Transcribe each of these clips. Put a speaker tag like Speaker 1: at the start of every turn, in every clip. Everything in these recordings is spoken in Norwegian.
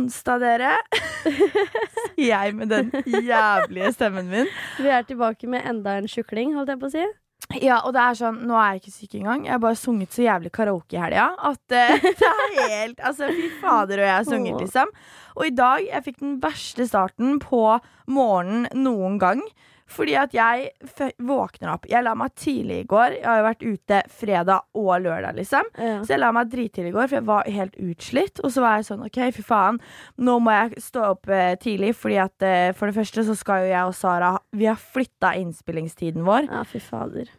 Speaker 1: onsdag, dere. Sier jeg med den jævlige stemmen min.
Speaker 2: Vi er tilbake med enda en tjukling, holdt jeg på å si.
Speaker 1: Ja, og det er sånn, Nå er jeg ikke syk engang. Jeg har bare sunget så jævlig karaoke i helga at uh, det er helt Altså, fy fader, og jeg har sunget, liksom. Og i dag jeg fikk den verste starten på morgenen noen gang. Fordi at jeg våkner opp. Jeg la meg tidlig i går. Jeg har jo vært ute fredag og lørdag, liksom.
Speaker 2: Ja.
Speaker 1: Så jeg la meg drittidlig i går, for jeg var helt utslitt. Og så var jeg sånn OK, fy faen, nå må jeg stå opp eh, tidlig. Fordi at eh, for det første så skal jo jeg og Sara Vi har flytta innspillingstiden vår
Speaker 2: ja,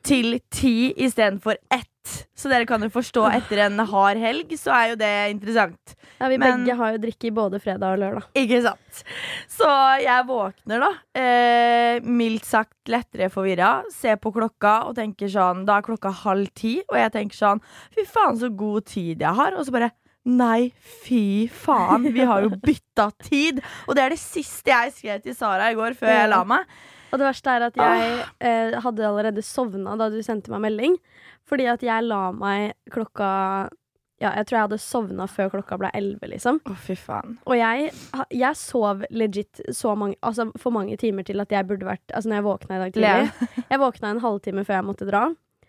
Speaker 1: til ti istedenfor ett. Så dere kan jo forstå, etter en hard helg, så er jo det interessant.
Speaker 2: Ja, vi
Speaker 1: Men-
Speaker 2: begge har jo drikke både fredag og lørdag.
Speaker 1: Ikke sant? Så jeg våkner, da. Eh, mildt sagt lettere forvirra. Ser på klokka og tenker sånn Da er klokka halv ti, og jeg tenker sånn Fy faen, så god tid jeg har. Og så bare Nei, fy faen, vi har jo bytta tid! Og det er det siste jeg skrev til Sara i går før jeg la meg.
Speaker 2: Og det verste er at jeg eh, hadde allerede sovna da du sendte meg melding. Fordi at jeg la meg klokka Ja, jeg tror jeg hadde sovna før klokka ble elleve, liksom.
Speaker 1: Å, fy faen.
Speaker 2: Og jeg, jeg sov legit så mange, altså for mange timer til at jeg burde vært Altså når jeg våkna i dag tidlig. Jeg våkna en halvtime før jeg måtte dra.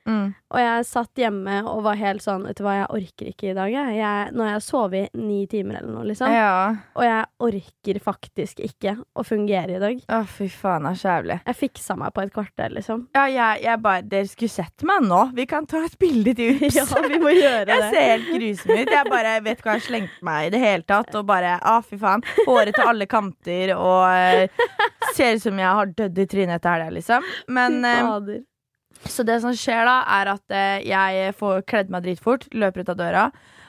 Speaker 1: Mm.
Speaker 2: Og jeg satt hjemme og var helt sånn Vet du hva, jeg orker ikke i dag. Jeg. Jeg, nå har jeg sovet i ni timer eller noe, liksom.
Speaker 1: Ja.
Speaker 2: Og jeg orker faktisk ikke å fungere i dag.
Speaker 1: Å, fy faen, det er så jævlig.
Speaker 2: Jeg fiksa meg på et kvarter, liksom.
Speaker 1: Ja, jeg, jeg bare Dere skulle sett meg nå. Vi kan ta et bilde til Ups.
Speaker 2: Ja, vi må gjøre
Speaker 1: Jeg
Speaker 2: det.
Speaker 1: ser helt grusom ut. Jeg bare vet ikke hva jeg har slengt meg i det hele tatt. Og bare, Å, fy faen Håret til alle kanter og eh, ser ut som jeg har dødd i trynet etter helga, liksom. Men eh,
Speaker 2: fader.
Speaker 1: Så det som skjer da, er at eh, jeg får kledd meg dritfort, løper ut av døra.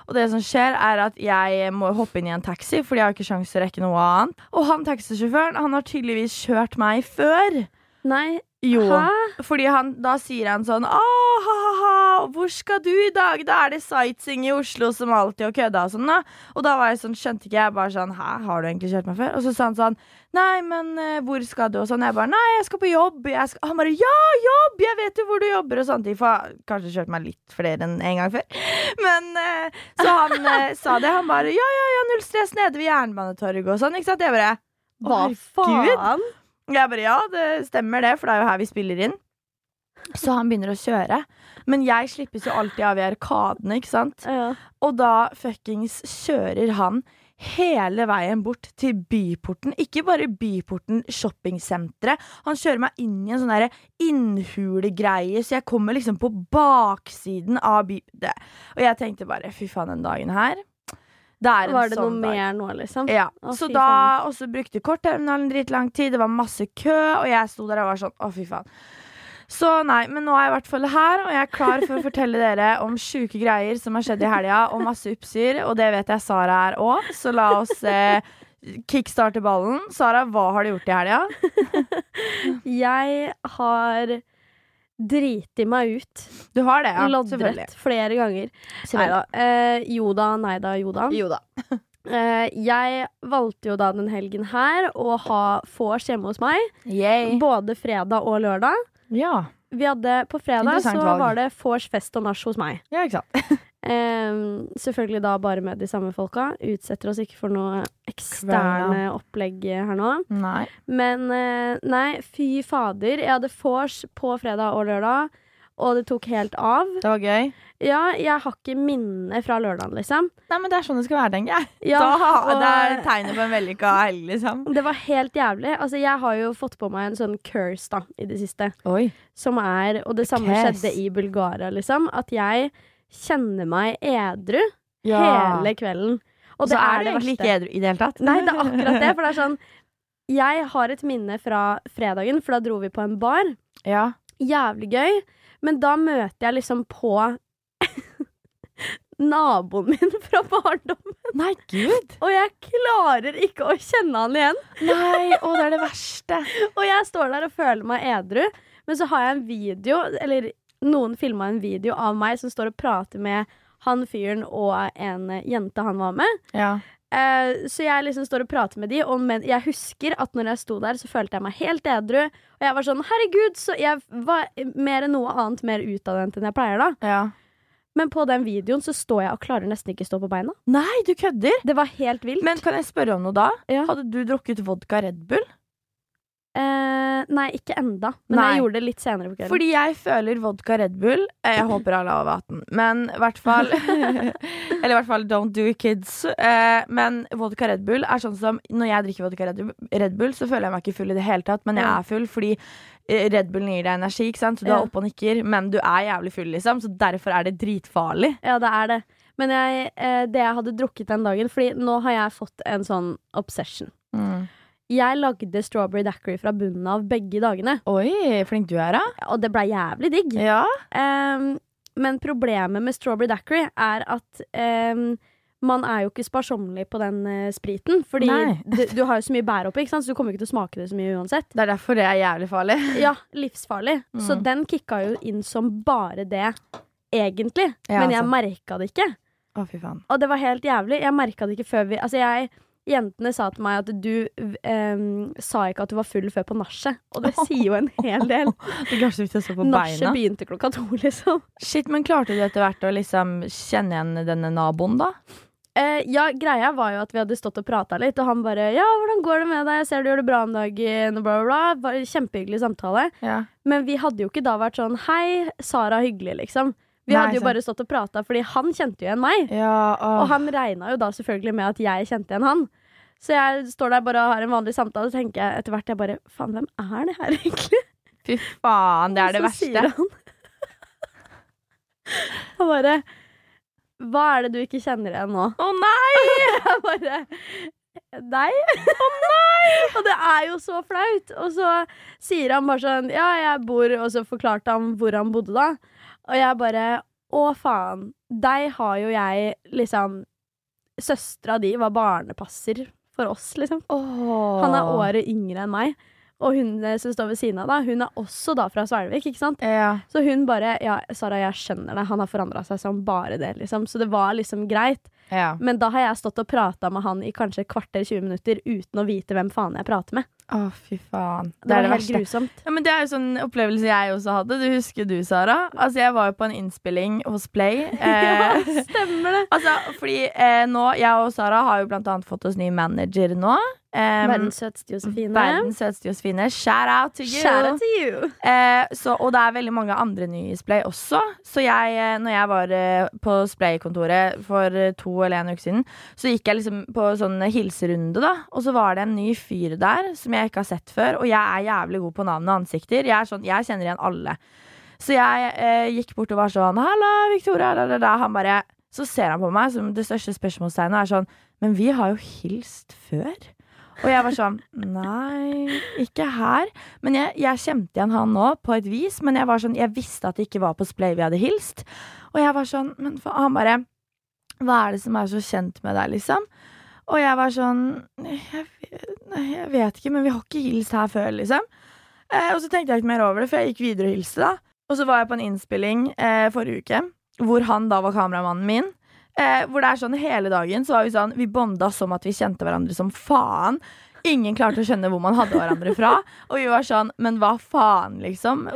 Speaker 1: Og det som skjer, er at jeg må hoppe inn i en taxi, fordi jeg har ikke sjanse til å rekke noe annet. Og han taxisjåføren han har tydeligvis kjørt meg før.
Speaker 2: Nei,
Speaker 1: Jo.
Speaker 2: hæ?
Speaker 1: Fordi han, da sier han sånn Åh, ha, ha, ha, hvor skal du i dag? Da er det sightseeing i Oslo som alltid og kødda og sånn da Og da var jeg sånn, skjønte ikke jeg bare sånn Hæ, har du egentlig kjørt meg før? Og så sa han sånn Nei, men eh, hvor skal du? Og sånn, jeg bare Nei, jeg skal på jobb skal. Han bare Ja, jobb! Jeg vet jo hvor du jobber og sånne ting For kanskje kjørt meg litt flere enn en gang før Men eh, Så han eh, sa det Han bare Ja, ja, ja, null stress nede ved Jernbanetorget og sånn Ikke sant? Jeg bare
Speaker 2: Hva faen?
Speaker 1: jeg bare, ja, det stemmer det, for det er jo her vi spiller inn. Så han begynner å kjøre. Men jeg slippes jo alltid av i arkadene, ikke sant?
Speaker 2: Ja.
Speaker 1: Og da fuckings kjører han hele veien bort til Byporten. Ikke bare Byporten shoppingsenteret. Han kjører meg inn i en sånn innhulegreie, så jeg kommer liksom på baksiden av by... Det. Og jeg tenkte bare, fy faen, den dagen her Det
Speaker 2: Var det noe
Speaker 1: sånn dag.
Speaker 2: mer nå, liksom?
Speaker 1: Ja,
Speaker 2: Å,
Speaker 1: så da. Og så brukte kortterminalen dritlang tid, det var masse kø, og jeg sto der og var sånn, å fy faen. Så nei, men nå er jeg i hvert fall her, og jeg er klar for å fortelle dere om sjuke greier som har skjedd i helga, og masse oppsyr, og det vet jeg Sara er òg, så la oss eh, kickstarte ballen. Sara, hva har du gjort i helga?
Speaker 2: Jeg har driti meg ut.
Speaker 1: Du har det, ja?
Speaker 2: Loddrett flere ganger. Nei da. Eh, jo da, nei da, jo da.
Speaker 1: Jo da.
Speaker 2: Eh, jeg valgte jo da den helgen her å ha vors hjemme hos meg.
Speaker 1: Yay.
Speaker 2: Både fredag og lørdag.
Speaker 1: Ja.
Speaker 2: Vi hadde På fredag så
Speaker 1: valg.
Speaker 2: var det vors, fest og nach hos meg.
Speaker 1: ja, ikke sant.
Speaker 2: Um, selvfølgelig da bare med de samme folka. Utsetter oss ikke for noe eksterne opplegg her nå.
Speaker 1: Nei.
Speaker 2: Men uh, nei, fy fader. Jeg hadde vors på fredag og lørdag, og det tok helt av.
Speaker 1: Det var gøy.
Speaker 2: Ja, jeg har ikke minne fra lørdagen, liksom.
Speaker 1: Nei, men det er sånn det skal være, tenker jeg.
Speaker 2: Ja,
Speaker 1: da,
Speaker 2: og-
Speaker 1: det er tegnet på en vellykka helg, liksom.
Speaker 2: Det var helt jævlig. Altså, jeg har jo fått på meg en sånn curse da, i det siste.
Speaker 1: Oi.
Speaker 2: Som er, og det samme
Speaker 1: Curse.
Speaker 2: skjedde i Bulgaria, liksom. At jeg kjenner meg edru
Speaker 1: Ja.
Speaker 2: hele kvelden. Og
Speaker 1: så er du
Speaker 2: det
Speaker 1: egentlig ikke edru i det hele tatt.
Speaker 2: Nei, det er akkurat det. For det er sånn Jeg har et minne fra fredagen, for da dro vi på en bar.
Speaker 1: Ja.
Speaker 2: Jævlig gøy. Men da møter jeg liksom på naboen min fra barndommen.
Speaker 1: Nei, gud.
Speaker 2: Og jeg klarer ikke å kjenne han igjen.
Speaker 1: Nei, å, det er det verste.
Speaker 2: Og jeg står der og føler meg edru, men så har jeg en video, eller noen filma en video av meg som står og prater med han fyren og en jente han var med.
Speaker 1: Ja.
Speaker 2: Eh, så jeg liksom står og prater med de, og men jeg husker at når jeg sto der, så følte jeg meg helt edru. Og jeg var sånn, herregud, så jeg var mer enn noe annet mer utadvendt enn jeg pleier, da.
Speaker 1: ja.
Speaker 2: Men på den videoen så står jeg og klarer nesten ikke stå på beina.
Speaker 1: Nei, du kødder!
Speaker 2: Det var helt vilt.
Speaker 1: Men kan jeg spørre om noe da?
Speaker 2: Ja.
Speaker 1: Hadde du drukket vodka Red Bull?
Speaker 2: Eh, nei, ikke enda. Men
Speaker 1: Nei.
Speaker 2: jeg gjorde det litt senere på kvelden.
Speaker 1: Fordi jeg føler vodka Red Bull eh, Jeg håper alle er over 18, men i hvert fall Eller i hvert fall don't do it, kids. Eh, men vodka Red Bull er sånn som Når jeg drikker vodka Red Bull, så føler jeg meg ikke full i det hele tatt, men jeg er full fordi eh, Red Bullen gir deg energi, ikke sant? så du er oppe og nikker, men du er jævlig full, liksom. Så derfor er det dritfarlig.
Speaker 2: Ja, det er det. Men jeg, eh, det jeg hadde drukket den dagen Fordi nå har jeg fått en sånn obsession. Jeg lagde strawberry daiquiri fra bunnen av begge dagene.
Speaker 1: Oi, flink du er, da.
Speaker 2: Og det blei jævlig digg.
Speaker 1: Ja.
Speaker 2: Um, men problemet med strawberry daiquiri er at um, man er jo ikke sparsommelig på den uh, spriten. Fordi du, du har jo så mye bær oppi, så du kommer ikke til å smake det så mye uansett.
Speaker 1: Det er derfor det er jævlig farlig.
Speaker 2: Ja, livsfarlig. Så
Speaker 1: Mm.
Speaker 2: den kicka jo inn som bare det, egentlig.
Speaker 1: Ja,
Speaker 2: men jeg
Speaker 1: altså.
Speaker 2: merka det ikke.
Speaker 1: Å, fy faen.
Speaker 2: Og det var helt jævlig. Jeg merka det ikke før vi Altså, jeg Jentene sa til meg at du ehm, sa ikke at du var full før på nachet. Og det sier jo en hel del. Nachet begynte klokka to, liksom.
Speaker 1: Shit, men klarte du etter hvert å liksom kjenne igjen denne naboen, da?
Speaker 2: Eh, ja, greia var jo at vi hadde stått og prata litt, og han bare 'Ja, hvordan går det med deg? Jeg ser du gjør det bra om dagen', og bla, bla, bla. Kjempehyggelig samtale.
Speaker 1: Ja.
Speaker 2: Men vi hadde jo ikke da vært sånn 'Hei, Sara, hyggelig', liksom. Vi
Speaker 1: Nei,
Speaker 2: hadde jo
Speaker 1: sant.
Speaker 2: bare stått og prata, fordi han kjente jo igjen meg.
Speaker 1: Ja,
Speaker 2: Og han regna jo da selvfølgelig med at jeg kjente igjen han. Så jeg står der bare og har en vanlig samtale, og tenker jeg etter hvert jeg bare Faen, hvem er det her, egentlig?
Speaker 1: Fy faen, det er det
Speaker 2: Og så sier. Han, han bare Hva er det du ikke kjenner igjen nå?
Speaker 1: Å nei!
Speaker 2: Jeg bare Deg? Å nei! Og det er jo så flaut. Og så sier han bare sånn Ja, jeg bor Og så forklarte han hvor han bodde da. Og jeg bare Å, faen. Deg har jo jeg liksom Søstera di var barnepasser for oss, liksom. Han er året yngre enn meg. Og hun eh, som står ved siden av, da, hun er også da fra Svelvik, ikke sant?
Speaker 1: Ja.
Speaker 2: Så hun bare Ja, Sara, jeg skjønner det. Han har forandra seg som bare det, liksom. Så det var liksom greit.
Speaker 1: Ja.
Speaker 2: Men da har jeg stått og prata med han i kanskje et kvarter 20 minutter uten å vite hvem faen jeg prater med.
Speaker 1: Å, fy faen.
Speaker 2: Det,
Speaker 1: Det, er
Speaker 2: var
Speaker 1: det
Speaker 2: helt
Speaker 1: verste.
Speaker 2: grusomt.
Speaker 1: Ja, men det er jo sånn opplevelse jeg også hadde. Du husker du, Sara? Altså, jeg var jo på en innspilling hos Play.
Speaker 2: ja,
Speaker 1: Eh,
Speaker 2: stemmer det.
Speaker 1: altså, fordi eh, nå, jeg og Sara har jo blant annet fått oss ny manager nå. Um,
Speaker 2: Verdens søteste Josefine.
Speaker 1: verdens søteste Josefine. Shout out to you!
Speaker 2: Shout out to you.
Speaker 1: Uh, så, og det er veldig mange andre nye i Splay også. Så jeg, eh, når jeg var eh, på Splay-kontoret for to eller en uke siden, så gikk jeg liksom på sånn hilserunde, da. Og så var det en ny fyr der som jeg ikke har sett før. Og jeg er jævlig god på navn og ansikter. Jeg, sånn, jeg kjenner igjen alle. Så jeg eh, gikk bort og var sånn Halla, Victoria. Da, da, da. Han bare Så ser han på meg som det største spørsmålstegnet er sånn Men vi har jo hilst før. Og jeg var sånn Nei, ikke her. Men jeg, jeg kjente igjen han nå, på et vis. Men jeg var sånn, jeg visste at det ikke var på Splay vi hadde hilst. Og jeg var sånn Men for, han bare Hva er det som er så kjent med deg, liksom? Og jeg var sånn jeg, jeg vet ikke, men vi har ikke hilst her før, liksom. Eh, og så tenkte jeg ikke mer over det, for jeg gikk videre og hilste, da. Og så var jeg på en innspilling eh, forrige uke, hvor han da var kameramannen min. Eh, hvor det er sånn hele dagen så var vi sånn Vi bonda som at vi kjente hverandre som faen. Ingen klarte å skjønne hvor man hadde hverandre fra. Og vi var sånn, men hva faen, liksom?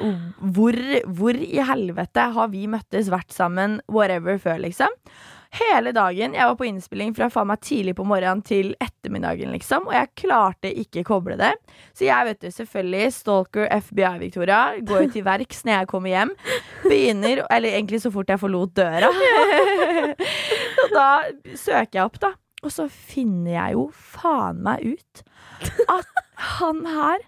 Speaker 1: Hvor, hvor i helvete har vi møttes, vært sammen, whatever, før, liksom? Hele dagen. Jeg var på innspilling fra faen meg tidlig på morgenen til ettermiddagen, liksom. Og jeg klarte ikke koble det. Så jeg vet du, selvfølgelig, stalker FBI, Victoria, går jo til verks når jeg kommer hjem. Begynner, eller egentlig så fort jeg forlot døra. og da søker jeg opp, da. Og så finner jeg jo faen meg ut at han her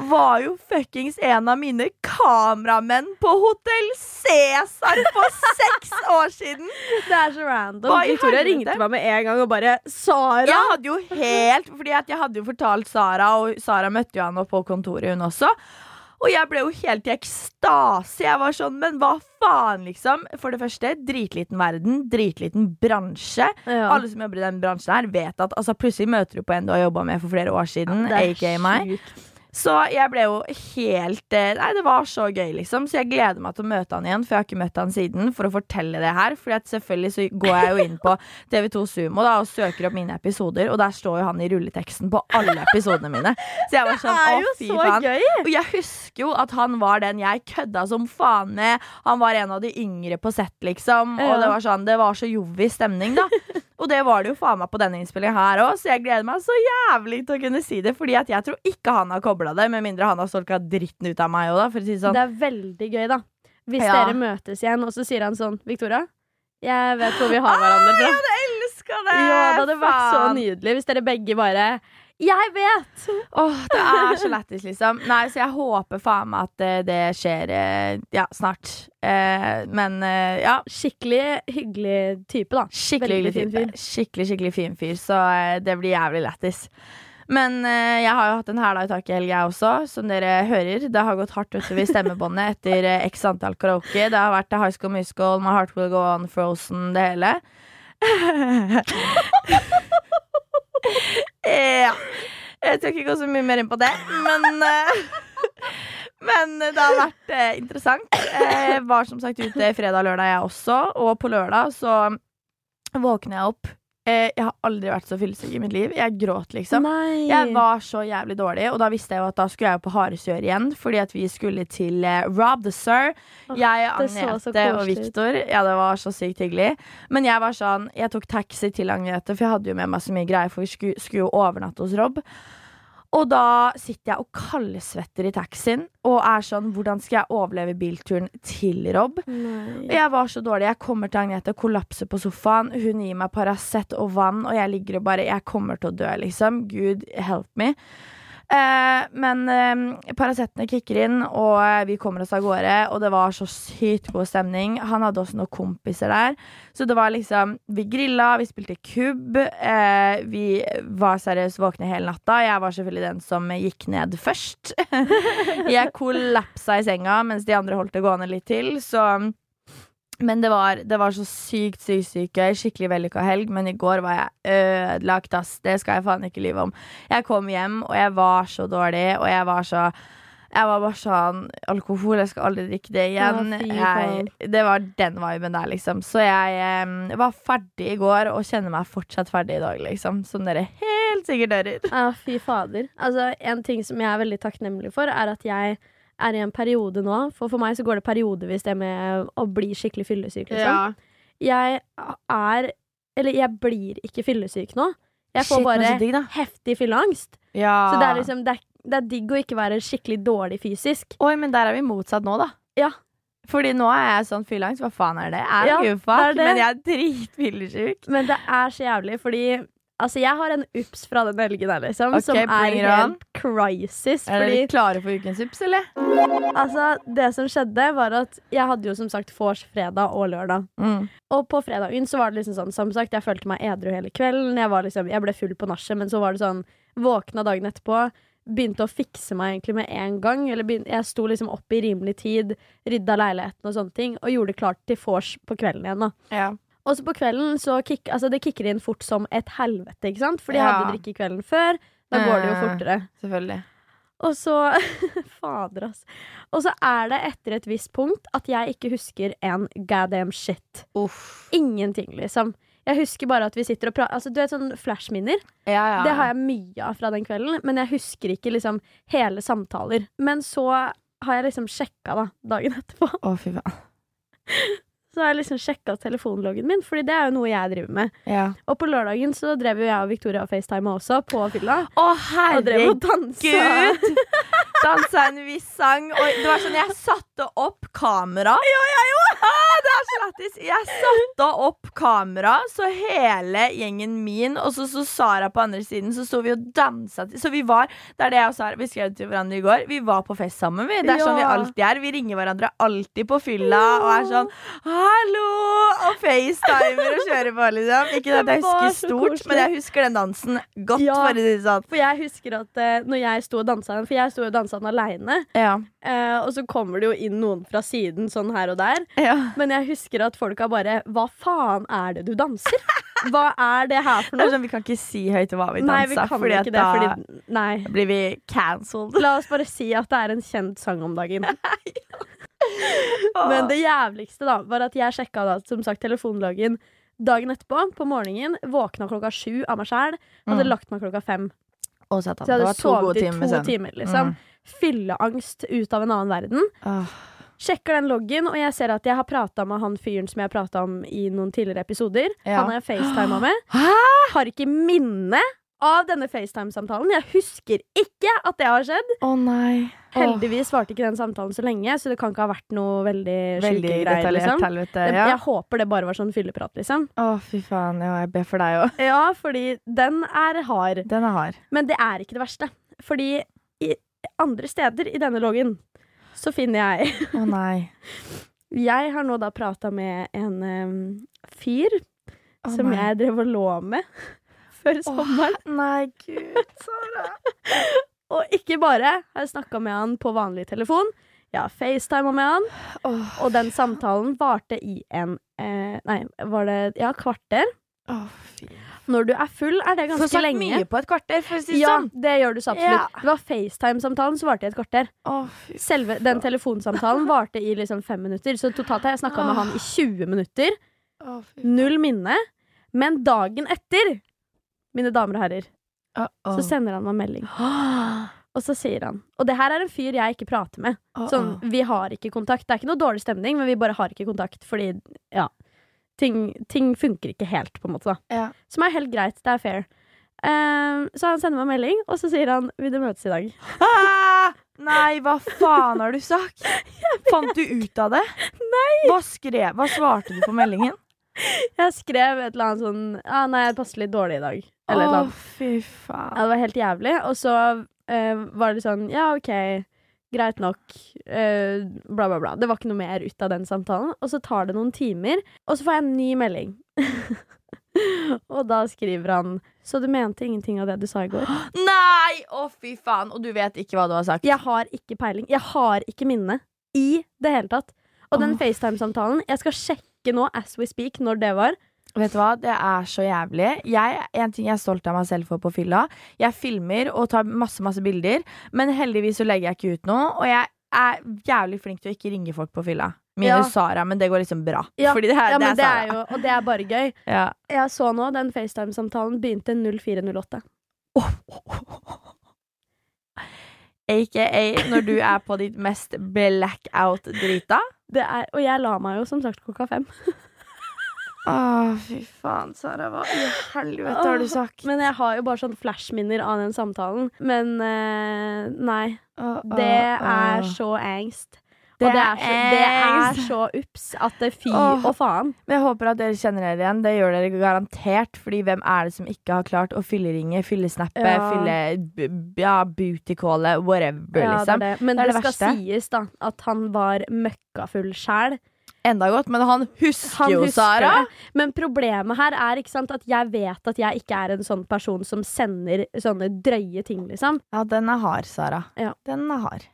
Speaker 1: var jo fuckings en av mine kameramenn på Hotell Cæsar for seks år siden!
Speaker 2: Det er så random. Victoria ringte meg med en gang og bare 'Sara!'
Speaker 1: Jeg hadde jo helt Fordi at jeg hadde jo fortalt Sara, og Sara møtte jo han opp på kontoret, hun også. Og jeg ble jo helt i ekstase. Jeg var sånn, men hva faen, liksom? For det første, dritliten verden, dritliten bransje.
Speaker 2: Ja.
Speaker 1: Alle som jobber i den bransjen her, vet at altså, plutselig møter du på en du har jobba med for flere år siden,
Speaker 2: er
Speaker 1: aka meg.
Speaker 2: sjukt.
Speaker 1: Så jeg ble jo helt eh, Nei, det var så gøy, liksom. Så jeg gleder meg til å møte han igjen, for jeg har ikke møtt han siden, for å fortelle det her. For selvfølgelig så går jeg jo inn på TV2 Sumo da, og søker opp mine episoder, og der står jo han i rulleteksten på alle episodene mine. Så jeg var sånn, å fy
Speaker 2: så
Speaker 1: faen. Og jeg husker jo at han var den jeg kødda som faen med. Han var en av de yngre på sett, liksom. Og det var sånn, det var så jovis stemning, da. Og det var det jo faen meg på denne innspillingen her òg, så jeg gleder meg så jævlig til å kunne si det. Fordi at jeg tror ikke han har kobla det, med mindre han har solka dritten ut av meg òg, da. For å si det sånn.
Speaker 2: Det er veldig gøy, da. Hvis
Speaker 1: Ja.
Speaker 2: dere møtes igjen, og så sier han sånn Victoria, jeg vet hvor vi har hverandre fra.
Speaker 1: Jeg hadde elska det!
Speaker 2: Ja, det hadde vært så nydelig hvis dere begge bare Jeg vet!
Speaker 1: Åh, det er så lættis, liksom. Nei, så jeg håper faen meg at eh, det skjer eh, ja, snart. Eh, men eh, ja.
Speaker 2: Skikkelig hyggelig type, da.
Speaker 1: Skikkelig
Speaker 2: hyggelig
Speaker 1: hyggelig
Speaker 2: fin
Speaker 1: type. Skikkelig, skikkelig fin fyr. Så det blir jævlig lættis. Men eh, jeg har jo hatt en hæla i taket i helga, også, som dere hører. Det har gått hardt utover stemmebåndet etter eh, x antall karaoke. Det har vært High School Musical, My Heart Will Go On, Frozen, det hele. ja. Jeg tør ikke gå så mye mer inn på det, men eh, Men det har vært eh, interessant. Jeg var som sagt ute fredag og lørdag, jeg også. Og på lørdag så våkner jeg opp. Eh, jeg har aldri vært så fyllesyk i mitt liv. Jeg gråt, liksom.
Speaker 2: Nei.
Speaker 1: Jeg var så jævlig dårlig, og da visste jeg jo at da skulle jeg på Haresør igjen. Fordi at vi skulle til eh, Rob the Sir.
Speaker 2: Oh,
Speaker 1: jeg, Agnete og. Viktor. Ja, det var så sykt hyggelig. Men jeg var sånn Jeg tok taxi til Agnete, for jeg hadde jo med meg så mye greier, for vi skulle, skulle jo overnatte hos Rob. Og da sitter jeg og kaldsvetter i taxien og er sånn Hvordan skal jeg overleve bilturen til Rob?
Speaker 2: Nei.
Speaker 1: Jeg var så dårlig. Jeg kommer til Agnete, kollapser på sofaen. Hun gir meg Paracet og vann, og jeg ligger og bare Jeg kommer til å dø, liksom. Gud help me. Eh, men eh, Paracetene kicker inn, og eh, vi kommer oss av gårde. Og det var så sykt god stemning. Han hadde også noen kompiser der. Så det var liksom Vi grilla, vi spilte kubb. Eh, vi var seriøst våkne hele natta. Jeg var selvfølgelig den som gikk ned først. jeg kollapsa i senga mens de andre holdt det gående litt til, så men det var, det var så sykt, sykt sykt gøy. Skikkelig vellykka helg. Men i går var jeg ødelagt, ass. Det skal jeg faen ikke lyve om. Jeg kom hjem, og jeg var så dårlig, og jeg var så jeg var bare sånn Alkohol, jeg skal aldri drikke det igjen. Jeg, det var den viben der, liksom. Så jeg um, var ferdig i går, og kjenner meg fortsatt ferdig i dag, liksom. Som dere helt sikkert hører.
Speaker 2: Ja, fy fader. Altså, en ting som jeg er veldig takknemlig for, er at jeg er i en periode nå. For for meg så går det periodevis det med å bli skikkelig fyllesyk. Liksom. Jeg er Eller jeg blir ikke fyllesyk nå. Jeg får
Speaker 1: Shit,
Speaker 2: bare
Speaker 1: digg,
Speaker 2: heftig fylleangst.
Speaker 1: Ja.
Speaker 2: Så det er liksom det er, det er digg å ikke være skikkelig dårlig fysisk.
Speaker 1: Oi, men der er vi motsatt nå, da.
Speaker 2: Ja.
Speaker 1: Fordi nå er jeg sånn fylleangst. Hva faen er det? Jeg don't
Speaker 2: Ja, det er det.
Speaker 1: men jeg er dritfyllesyk.
Speaker 2: Men det er så jævlig, fordi Altså, jeg har en ups fra den helgen der, liksom,
Speaker 1: okay,
Speaker 2: som er helt crisis.
Speaker 1: Er dere klare for ukens ups, eller?
Speaker 2: altså, det som skjedde, var at jeg hadde jo som sagt vors fredag og lørdag.
Speaker 1: Mm.
Speaker 2: Og på fredagen så var det liksom sånn, som sagt, jeg følte meg edru hele kvelden. Jeg, var liksom, jeg ble full på nachet, men så var det sånn Våkna dagen etterpå. Begynte å fikse meg egentlig med en gang. Eller begyn- jeg sto liksom opp i rimelig tid, rydda leiligheten og sånne ting, og gjorde det klart til vors på kvelden igjen. da
Speaker 1: Ja.
Speaker 2: Og så på kvelden så kick, altså det kicker inn fort som et helvete, ikke sant? Fordi jeg
Speaker 1: Ja.
Speaker 2: hadde drikke kvelden før. Da går det jo
Speaker 1: Eh.
Speaker 2: fortere.
Speaker 1: Selvfølgelig.
Speaker 2: Og så Fader, ass. Og så er det etter et visst punkt at jeg ikke husker en goddamn shit.
Speaker 1: Uff.
Speaker 2: Ingenting, liksom. Jeg husker bare at vi sitter og prater Altså, du vet sånn flashminner?
Speaker 1: Ja, ja.
Speaker 2: Det har jeg mye av fra den kvelden, men jeg husker ikke liksom hele samtaler. Men så har jeg liksom sjekka, da, dagen etterpå.
Speaker 1: Å, fy faen.
Speaker 2: Så har jeg liksom sjekka telefonloggen min, Fordi det er jo noe jeg driver med.
Speaker 1: Ja.
Speaker 2: Og på lørdagen så drev jo jeg og Victoria og FaceTime også, på fylla.
Speaker 1: Å,
Speaker 2: Og drev og dansa.
Speaker 1: herregud! Dansa en viss sang. Og det var sånn, jeg satte opp kamera. Ja, jeg òg! Ah, det er så lættis. Jeg satte opp kamera, så hele gjengen min, og så, så Sara på andre siden, så sto vi og dansa. til- Så vi var Det er det jeg og Sara vi skrev til hverandre i går. Vi var på fest sammen. Vi. Det er sånn vi alltid er. Vi ringer hverandre alltid på fylla og er sånn Hallo! Og facetimer og kjører på, liksom. Ikke at jeg husker stort, men jeg husker den dansen godt,
Speaker 2: Ja.
Speaker 1: for sånn.
Speaker 2: For jeg husker at uh, når jeg sto og dansa den For jeg sto og dansa den aleine.
Speaker 1: Ja.
Speaker 2: uh, og så kommer det jo inn noen fra siden sånn her og der.
Speaker 1: ja.
Speaker 2: Men jeg husker at folka bare Hva faen er det du danser? Hva er det her for noe?
Speaker 1: sånn, Vi kan ikke si høyt hva vi dansa,
Speaker 2: Nei, vi kan
Speaker 1: fordi
Speaker 2: ikke det,
Speaker 1: da
Speaker 2: fordi Nei.
Speaker 1: blir vi cancelled.
Speaker 2: La oss bare si at det er en kjent sang om dagen. Men det jævligste da var at jeg sjekka da, som sagt telefonloggen dagen etterpå, på morgenen. Våkna klokka sju av meg sjæl. Hadde
Speaker 1: Mm.
Speaker 2: lagt meg klokka fem.
Speaker 1: Satan,
Speaker 2: Så jeg hadde sovet i to timer. liksom
Speaker 1: Mm.
Speaker 2: Fylleangst ut av en annen verden.
Speaker 1: Åh.
Speaker 2: Sjekker den loggen, og jeg ser at jeg har prata med han fyren som jeg prata om i noen tidligere episoder.
Speaker 1: Ja.
Speaker 2: Han har jeg facetima med.
Speaker 1: Hæ?
Speaker 2: Har ikke minne av denne FaceTime-samtalen. Jeg husker ikke at det har skjedd.
Speaker 1: Å nei. oh.
Speaker 2: Heldigvis varte ikke den samtalen så lenge, så det kan ikke ha vært noe veldig
Speaker 1: Veldig
Speaker 2: greier. Liksom.
Speaker 1: helvete. Ja.
Speaker 2: Jeg håper det bare var sånn fylleprat, liksom.
Speaker 1: Å, fy faen. Ja, jeg ber for deg òg.
Speaker 2: Ja, fordi den er hard.
Speaker 1: Den er hard.
Speaker 2: Men det er ikke det verste. Fordi i andre steder i denne loggen så finner jeg
Speaker 1: Å nei.
Speaker 2: Jeg har nå da prata med en um, fyr
Speaker 1: oh,
Speaker 2: som
Speaker 1: nei.
Speaker 2: jeg drev og lå med før sommeren.
Speaker 1: Nei, gud, Sara.
Speaker 2: Og ikke bare har jeg snakka med han på vanlig telefon, jeg har facetima med han,
Speaker 1: oh,
Speaker 2: og den samtalen varte i en eh, Nei, var det ja, kvarter.
Speaker 1: Oh, fy.
Speaker 2: Når du er full, er det
Speaker 1: ganske lenge.
Speaker 2: ganske
Speaker 1: sagt
Speaker 2: lenge.
Speaker 1: mye på et kvarter, for å si det
Speaker 2: Ja,
Speaker 1: sånn.
Speaker 2: det gjør du så absolutt.
Speaker 1: Ja.
Speaker 2: Det var FaceTime-samtalen som varte i et kvarter.
Speaker 1: Oh,
Speaker 2: Selve den telefonsamtalen varte i liksom fem minutter. Så totalt har jeg snakka med han i 20 minutter.
Speaker 1: Oh,
Speaker 2: Null minne. Men dagen etter, mine damer og herrer,
Speaker 1: Å, -oh.
Speaker 2: så sender han meg melding. Og så sier han Og det her er en fyr jeg ikke prater med.
Speaker 1: Å,
Speaker 2: Sånn, vi har ikke kontakt. Det er ikke noe dårlig stemning, men vi bare har ikke kontakt fordi, ja Ting, ting funker ikke helt, på en måte.
Speaker 1: Ja.
Speaker 2: Som er helt greit. Det er fair. Ehm, så han sender meg melding, og så sier han 'vil du møtes i dag'?
Speaker 1: Ah! Nei, hva faen har du sagt? Fant du ut av det? Nei. Hva skrev Hva svarte du på meldingen?
Speaker 2: Jeg skrev et eller annet sånn ah, 'nei, jeg passer litt dårlig i dag'. Eller et eller
Speaker 1: Å,
Speaker 2: annet.
Speaker 1: fy
Speaker 2: Ja,
Speaker 1: faen.
Speaker 2: det var helt jævlig. Og så uh, var det sånn Ja, OK, greit nok. eh, bla, bla, bla. Det var ikke noe mer ut av den samtalen. Og så tar det noen timer, og så får jeg en ny melding. og da skriver han Så du mente ingenting av det du sa i går?
Speaker 1: Nei! Å, fy faen. Og du vet ikke hva du har sagt?
Speaker 2: Jeg har ikke peiling. Jeg har ikke minne i det hele tatt. Og den FaceTime-samtalen Jeg skal sjekke nå, as we speak, når det var.
Speaker 1: Vet du hva, det er så jævlig. Jeg, en ting jeg er stolt av meg selv for på fylla. Jeg filmer og tar masse, masse bilder, men heldigvis så legger jeg ikke ut noe. Og jeg er jævlig flink til å ikke ringe folk på fylla. Minus Sara, men det går liksom bra.
Speaker 2: Ja,
Speaker 1: Fordi det, her,
Speaker 2: Ja,
Speaker 1: det
Speaker 2: men
Speaker 1: er
Speaker 2: det
Speaker 1: Sara.
Speaker 2: er jo, og det er bare gøy.
Speaker 1: Ja.
Speaker 2: Jeg så nå, den FaceTime-samtalen begynte 0408.
Speaker 1: AKA når du er på ditt mest blackout-drita.
Speaker 2: Det og jeg la meg jo som sagt klokka fem.
Speaker 1: Å, fy faen, Sara. Hva i helvete har du sagt?
Speaker 2: Men jeg har jo bare sånn flashminner av den samtalen. Men eh, nei. Det er så angst.
Speaker 1: Det
Speaker 2: og det er, så, det er så ups at det fy
Speaker 1: Åh.
Speaker 2: og faen.
Speaker 1: Men jeg håper at dere kjenner dere igjen. Det gjør dere garantert. Fordi hvem er det som ikke har klart å fylleringe, fyllesnappe,
Speaker 2: Ja.
Speaker 1: fylle ja, bootycalle, whatever,
Speaker 2: Ja,
Speaker 1: liksom.
Speaker 2: det. Men
Speaker 1: Det
Speaker 2: det,
Speaker 1: er det
Speaker 2: skal
Speaker 1: verste.
Speaker 2: sies da at han var møkkafull sjæl.
Speaker 1: Enda godt, men han husker
Speaker 2: Han
Speaker 1: jo, Sara.
Speaker 2: det. Men problemet her er ikke sant, at jeg vet at jeg ikke er en sånn person som sender sånne drøye ting, liksom.
Speaker 1: Ja, den er hard, Sara.
Speaker 2: Ja.
Speaker 1: Den er hard.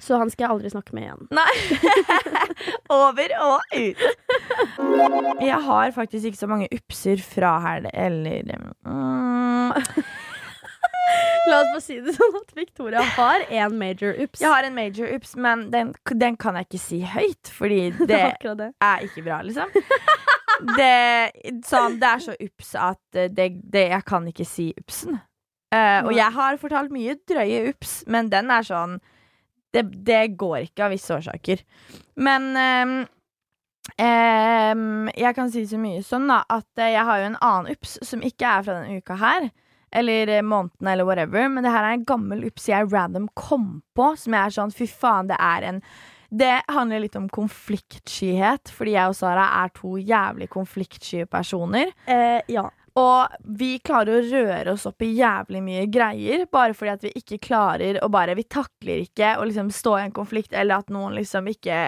Speaker 2: Så han skal jeg aldri snakke med igjen. Nei.
Speaker 1: Over og ut. Jeg har faktisk ikke så mange upser fra her, eller mm,
Speaker 2: La oss bare si det sånn at Victoria har en major ups.
Speaker 1: Jeg har en major ups, men den, den kan jeg ikke si høyt, fordi
Speaker 2: det
Speaker 1: det er ikke bra, liksom. Det, sånn, det er så ups at eh, det, det, jeg kan ikke si upsen. Uh, og jeg har fortalt mye drøye ups, men den er sånn Det, det går ikke av visse årsaker. Men um, um, jeg kan si så mye sånn da at eh, jeg har jo en annen ups som ikke er fra denne uka her. Eller månedene, måneden, eller whatever. Men det her er en gammel ups jeg random kom på, som jeg er sånn fy faen, det er en det handler litt om konfliktskyhet, fordi jeg og Sara er to jævlig konfliktsky personer.
Speaker 2: Eh, ja.
Speaker 1: Og vi klarer å røre oss opp i jævlig mye greier, bare fordi at vi ikke klarer å bare Vi takler ikke å liksom stå i en konflikt, eller at noen liksom ikke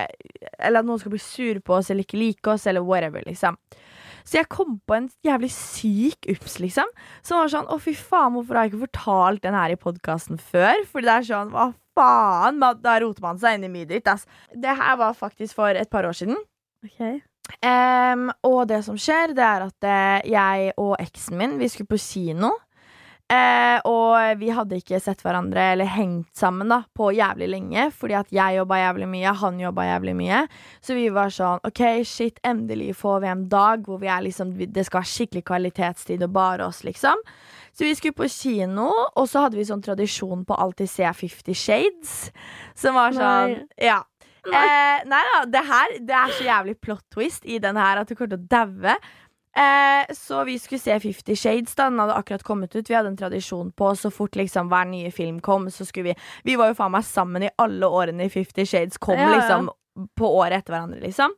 Speaker 1: Eller at noen skal bli sur på oss eller ikke like oss, eller whatever, liksom. Så jeg kom på en jævlig syk ups, liksom. Som var sånn Å, fy faen, hvorfor har jeg ikke fortalt den her i podkasten før? Fordi det er sånn Hva faen? Da roter man seg inn i mye dritt, ass. Det her var faktisk for et par år siden.
Speaker 2: Ok.
Speaker 1: Um, og det som skjer, det er at eh, jeg og eksen min Vi skulle på kino. Eh, og vi hadde ikke sett hverandre eller hengt sammen da på jævlig lenge. Fordi at jeg jobba jævlig mye, han jobba jævlig mye. Så vi var sånn OK, shit, endelig får vi en dag hvor vi er liksom det skal være skikkelig kvalitetstid og bare oss, liksom. Så vi skulle på kino, og så hadde vi sånn tradisjon på alltid se Fifty Shades. Som var sånn
Speaker 2: Nei.
Speaker 1: Ja. Eh, nei da, det her Det er så jævlig plot twist i den her at du kommer til å daue. Eh, så vi skulle se Fifty Shades. da Den hadde akkurat kommet ut. Vi hadde en tradisjon på så fort liksom hver nye film kom, så skulle vi Vi var jo faen meg sammen i alle årene i Fifty Shades kom,
Speaker 2: Ja, ja.
Speaker 1: liksom på året etter hverandre, liksom.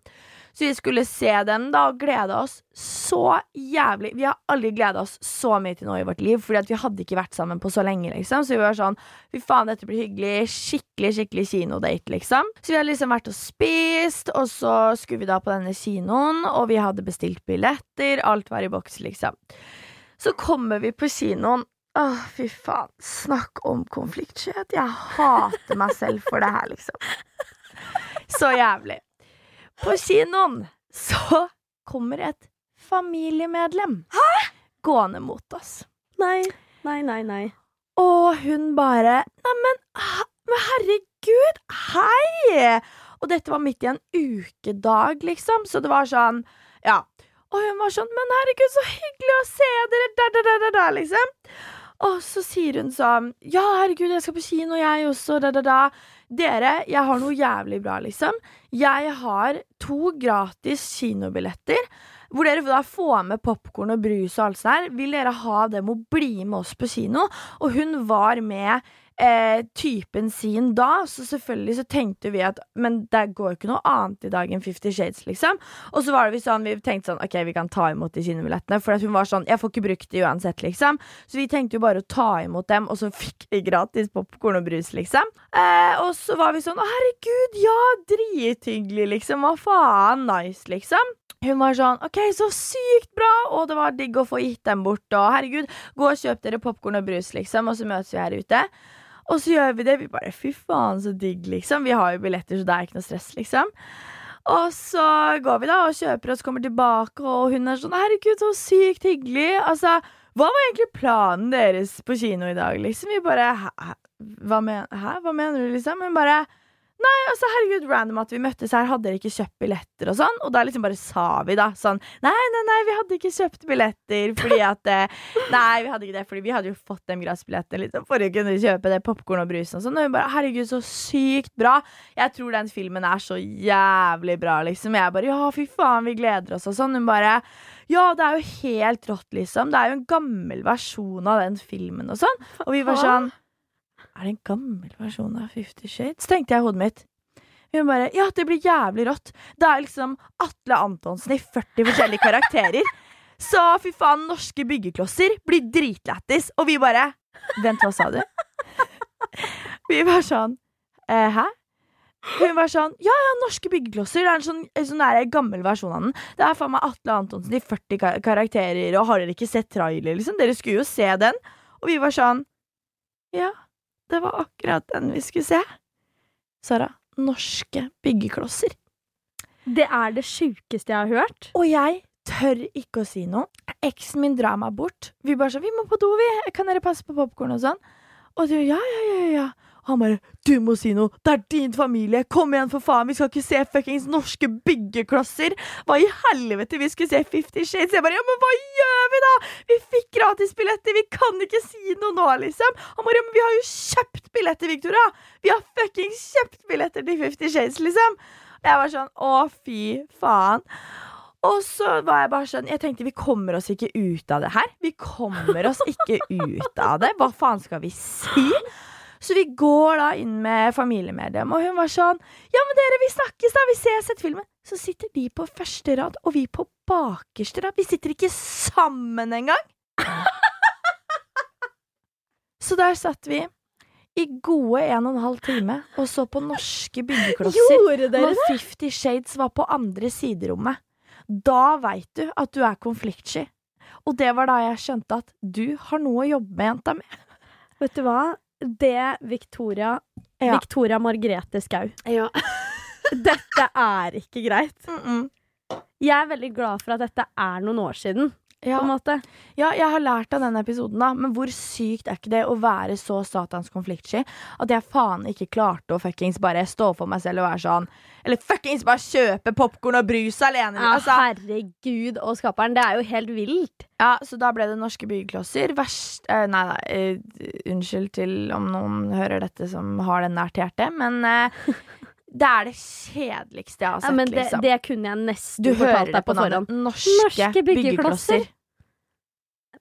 Speaker 1: Så vi skulle se den da og glede oss så jævlig. Vi har aldri gleda oss så mye til noe i vårt liv, Fordi at vi hadde ikke vært sammen på så lenge. liksom Så vi var sånn Fy faen, dette blir hyggelig. Skikkelig skikkelig kinodate, liksom. Så vi hadde liksom vært og spist, og så skulle vi da på denne kinoen, og vi hadde bestilt billetter. Alt var i boks, liksom. Så kommer vi på kinoen. Åh, fy faen. Snakk om konfliktskjøt. Jeg hater meg selv for det her, liksom. Så jævlig. På kinoen så kommer et familiemedlem gående mot oss.
Speaker 2: Nei, nei, nei, nei.
Speaker 1: Og hun bare Neimen, men herregud, hei! Og dette var midt i en ukedag, liksom, så det var sånn Ja. Og hun var sånn Men herregud, så hyggelig å se dere! Da, da, da, da, da, liksom. Og så sier hun sånn Ja, herregud, jeg skal på kino, jeg også. Da, da, da. Dere, jeg har noe jævlig bra, liksom. Jeg har to gratis kinobilletter. Hvor dere da får med popkorn og brus og alt sånt. Vil dere ha dem og bli med oss på kino? Og hun var med eh, typen sin da, så selvfølgelig så tenkte vi at Men det går ikke noe annet i dag enn Fifty Shades, liksom. Og så var det vi sånn, vi tenkte sånn OK, vi kan ta imot de kinobillettene. For hun var sånn Jeg får ikke brukt de uansett, liksom. Så vi tenkte jo bare å ta imot dem, og så fikk vi gratis popkorn og brus, liksom. Eh, og så var vi sånn Å, herregud, ja, drithyggelig, liksom. Hva faen? Nice, liksom. Hun var sånn OK, så sykt bra! Og det var digg å få gitt dem bort. Og herregud, gå og kjøp dere popkorn og brus, liksom. Og så møtes vi her ute. Og så gjør vi det. Vi bare fy faen, så digg, liksom. Vi har jo billetter, så det er ikke noe stress, liksom. Og så går vi da og kjøper oss, kommer tilbake, og hun er sånn herregud, så sykt hyggelig. Altså, hva var egentlig planen deres på kino i dag, liksom? Vi bare hæ? Hva, men, hæ? hva mener du, liksom? Hun bare Nei, altså herregud, random at vi møttes her, hadde dere ikke kjøpt billetter og sånn? Og da liksom bare sa vi da sånn Nei, nei, nei, vi hadde ikke kjøpt billetter fordi at eh, Nei, vi hadde ikke det, fordi vi hadde jo fått dem gratisbillettene liksom, for å kunne kjøpe det popkorn og brusen og sånn. Og hun bare herregud, så sykt bra. Jeg tror den filmen er så jævlig bra, liksom. Jeg bare ja, fy faen, vi gleder oss og sånn. Hun bare ja, det er jo helt rått, liksom. Det er jo en gammel versjon av den filmen og sånn. Og vi var sånn er det en gammel versjon av Fifty Shades? tenkte jeg i hodet mitt. Hun bare Ja, det blir jævlig rått. Det er liksom Atle Antonsen i 40 forskjellige karakterer. Så fy faen, norske byggeklosser blir dritlættis. Og vi bare Vent, hva sa du? Vi var sånn eh, Hæ? Hun var sånn Ja, ja, norske byggeklosser. Det er en sånn, en sånn der gammel versjon av den. Det er faen meg Atle Antonsen i 40 ka karakterer, og har dere ikke sett trailer, liksom? Dere skulle jo se den. Og vi var sånn Ja, det var akkurat den vi skulle se. Sara, norske byggeklosser.
Speaker 2: Det er det sjukeste jeg har hørt.
Speaker 1: Og jeg tør ikke å si noe. Eksen min drar meg bort. Vi bare sånn 'Vi må på do, vi. Kan dere passe på popkorn?' og sånn. Og du, ja, ja, ja, ja. Han bare 'Du må si noe. Det er din familie. Kom igjen, for faen. Vi skal ikke se fuckings norske byggeklosser.' Hva i helvete? Vi skulle se Fifty Shades. Jeg bare 'Ja, men hva gjør vi, da?' Vi fikk gratisbilletter. Vi kan ikke si noe nå, liksom. Han bare 'Ja, men vi har jo kjøpt billetter, Victoria. Vi har fuckings kjøpt billetter til Fifty Shades', liksom. Jeg var sånn 'Å, fy faen'. Og så var jeg bare sånn Jeg tenkte vi kommer oss ikke ut av det her. Vi kommer oss ikke ut av det. Hva faen skal vi si? Så vi går da inn med familiemedlem, og hun var sånn Ja, men dere, vi snakkes, da. Vi ses etter filmen. Så sitter de på første rad, og vi på bakerste rad. Vi sitter ikke sammen engang. Så der satt vi i gode en og en halv time og så på norske byggeklosser. Når? Fifty Shades var på andre siderommet. Da veit du at du er konfliktsky. Og det var da jeg skjønte at du har noe å jobbe med, jenta mi.
Speaker 2: Vet du hva? Det Victoria
Speaker 1: Ja.
Speaker 2: Victoria Margrethe Skau. Dette er ikke greit.
Speaker 1: Mm -mm.
Speaker 2: Jeg er veldig glad for at dette er noen år siden.
Speaker 1: Ja.
Speaker 2: På en måte.
Speaker 1: Ja, jeg har lært av den episoden, da. Men hvor sykt er ikke det å være så satans konfliktsky at jeg faen ikke klarte å fuckings bare stå for meg selv og være sånn Eller fuckings bare kjøpe popkorn og brus alene.
Speaker 2: Ja,
Speaker 1: altså,
Speaker 2: herregud og skaperen. Det er jo helt vilt.
Speaker 1: ja, så da ble det norske byggeklosser. Verst uh, Nei da, uh, unnskyld til om noen hører dette som har det nært hjertet, men uh, det er det kjedeligste jeg har sett,
Speaker 2: Ja, men det,
Speaker 1: liksom.
Speaker 2: det kunne jeg nesten
Speaker 1: du
Speaker 2: fortalt deg
Speaker 1: på
Speaker 2: på forhånd.
Speaker 1: Norske,
Speaker 2: Norske byggeklosser.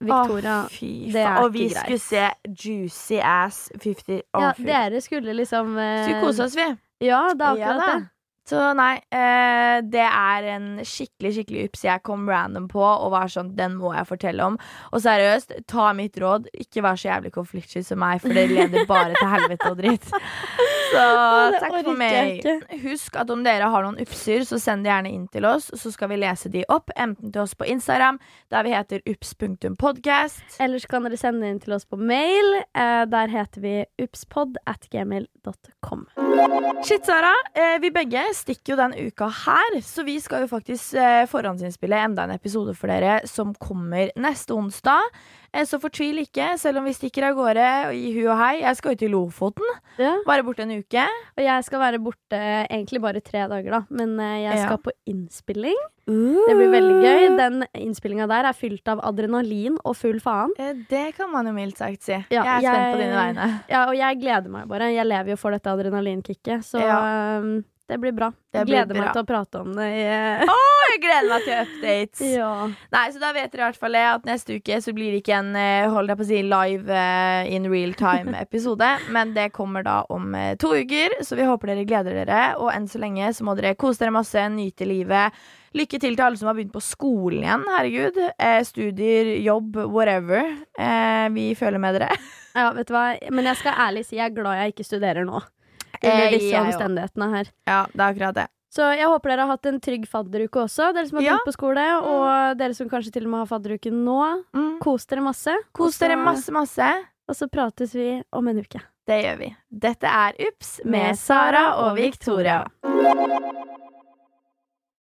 Speaker 2: Victoria.
Speaker 1: oh, fy
Speaker 2: det er
Speaker 1: faen. Og vi
Speaker 2: ikke
Speaker 1: skulle se Juicy Ass 50 oh,
Speaker 2: Ja,
Speaker 1: fy.
Speaker 2: dere skulle liksom eh,
Speaker 1: Skulle kose oss, vi.
Speaker 2: Ja, det er akkurat
Speaker 1: ja,
Speaker 2: det.
Speaker 1: Så nei, eh, det er en skikkelig skikkelig ups jeg kom random på og var sånn, den må jeg fortelle om. Og seriøst, ta mitt råd, ikke vær så jævlig konfliktsky som meg, for det leder bare til helvete og dritt. Så takk for meg. Husk at om dere har noen upser, så send det gjerne inn til oss, så skal vi lese de opp. Enten til oss på Instagram, der vi heter ups.podcast.
Speaker 2: Ellers kan dere sende inn til oss på mail. Eh, der heter vi upspod at gmail.com.
Speaker 1: Shit, Sara. Eh, vi begge stikker jo den uka her, så vi skal jo faktisk eh, forhåndsinnspille enda en episode for dere som kommer neste onsdag. Eh, så fortvil ikke, selv om vi stikker av gårde i hu og hei. Jeg skal jo til Lofoten.
Speaker 2: Ja.
Speaker 1: Være borte en uke.
Speaker 2: Og jeg skal være borte egentlig bare tre dager, da. Men jeg jeg
Speaker 1: Ja.
Speaker 2: skal på innspilling. Det blir veldig gøy. Den innspillinga der er fylt av adrenalin og full faen.
Speaker 1: Eh, det kan man jo mildt sagt si.
Speaker 2: Ja,
Speaker 1: jeg er spent på dine vegne.
Speaker 2: Ja, og jeg gleder meg bare. Jeg lever jo for dette adrenalinkicket, så um, det blir bra.
Speaker 1: Det
Speaker 2: Jeg gleder
Speaker 1: bra.
Speaker 2: meg til å prate om det. i-
Speaker 1: Å, jeg gleder meg til updates.
Speaker 2: ja.
Speaker 1: Nei, så da vet dere i hvert fall at neste uke så blir det ikke en eh, hold deg på å si live uh, in real time-episode, men det kommer da om uh, to uker, så vi håper dere gleder dere. Og enn så lenge så må dere kose dere masse, nyte livet. Lykke til til alle som har begynt på skolen igjen. Herregud. Eh, studier, jobb, whatever. Eh, vi føler med dere.
Speaker 2: ja, vet du hva. Men jeg skal ærlig si jeg er glad jeg ikke studerer nå. Under disse
Speaker 1: jeg
Speaker 2: omstendighetene her.
Speaker 1: Ja, det er akkurat det.
Speaker 2: Så jeg håper dere har hatt en trygg fadderuke også, dere som har
Speaker 1: Ja.
Speaker 2: på skole. Og dere som kanskje til og med har fadderuke nå.
Speaker 1: Mm.
Speaker 2: Kos dere masse.
Speaker 1: Kos dere masse, masse.
Speaker 2: Og så prates vi om en uke.
Speaker 1: Det gjør vi. Dette er Ups med Sara og Victoria.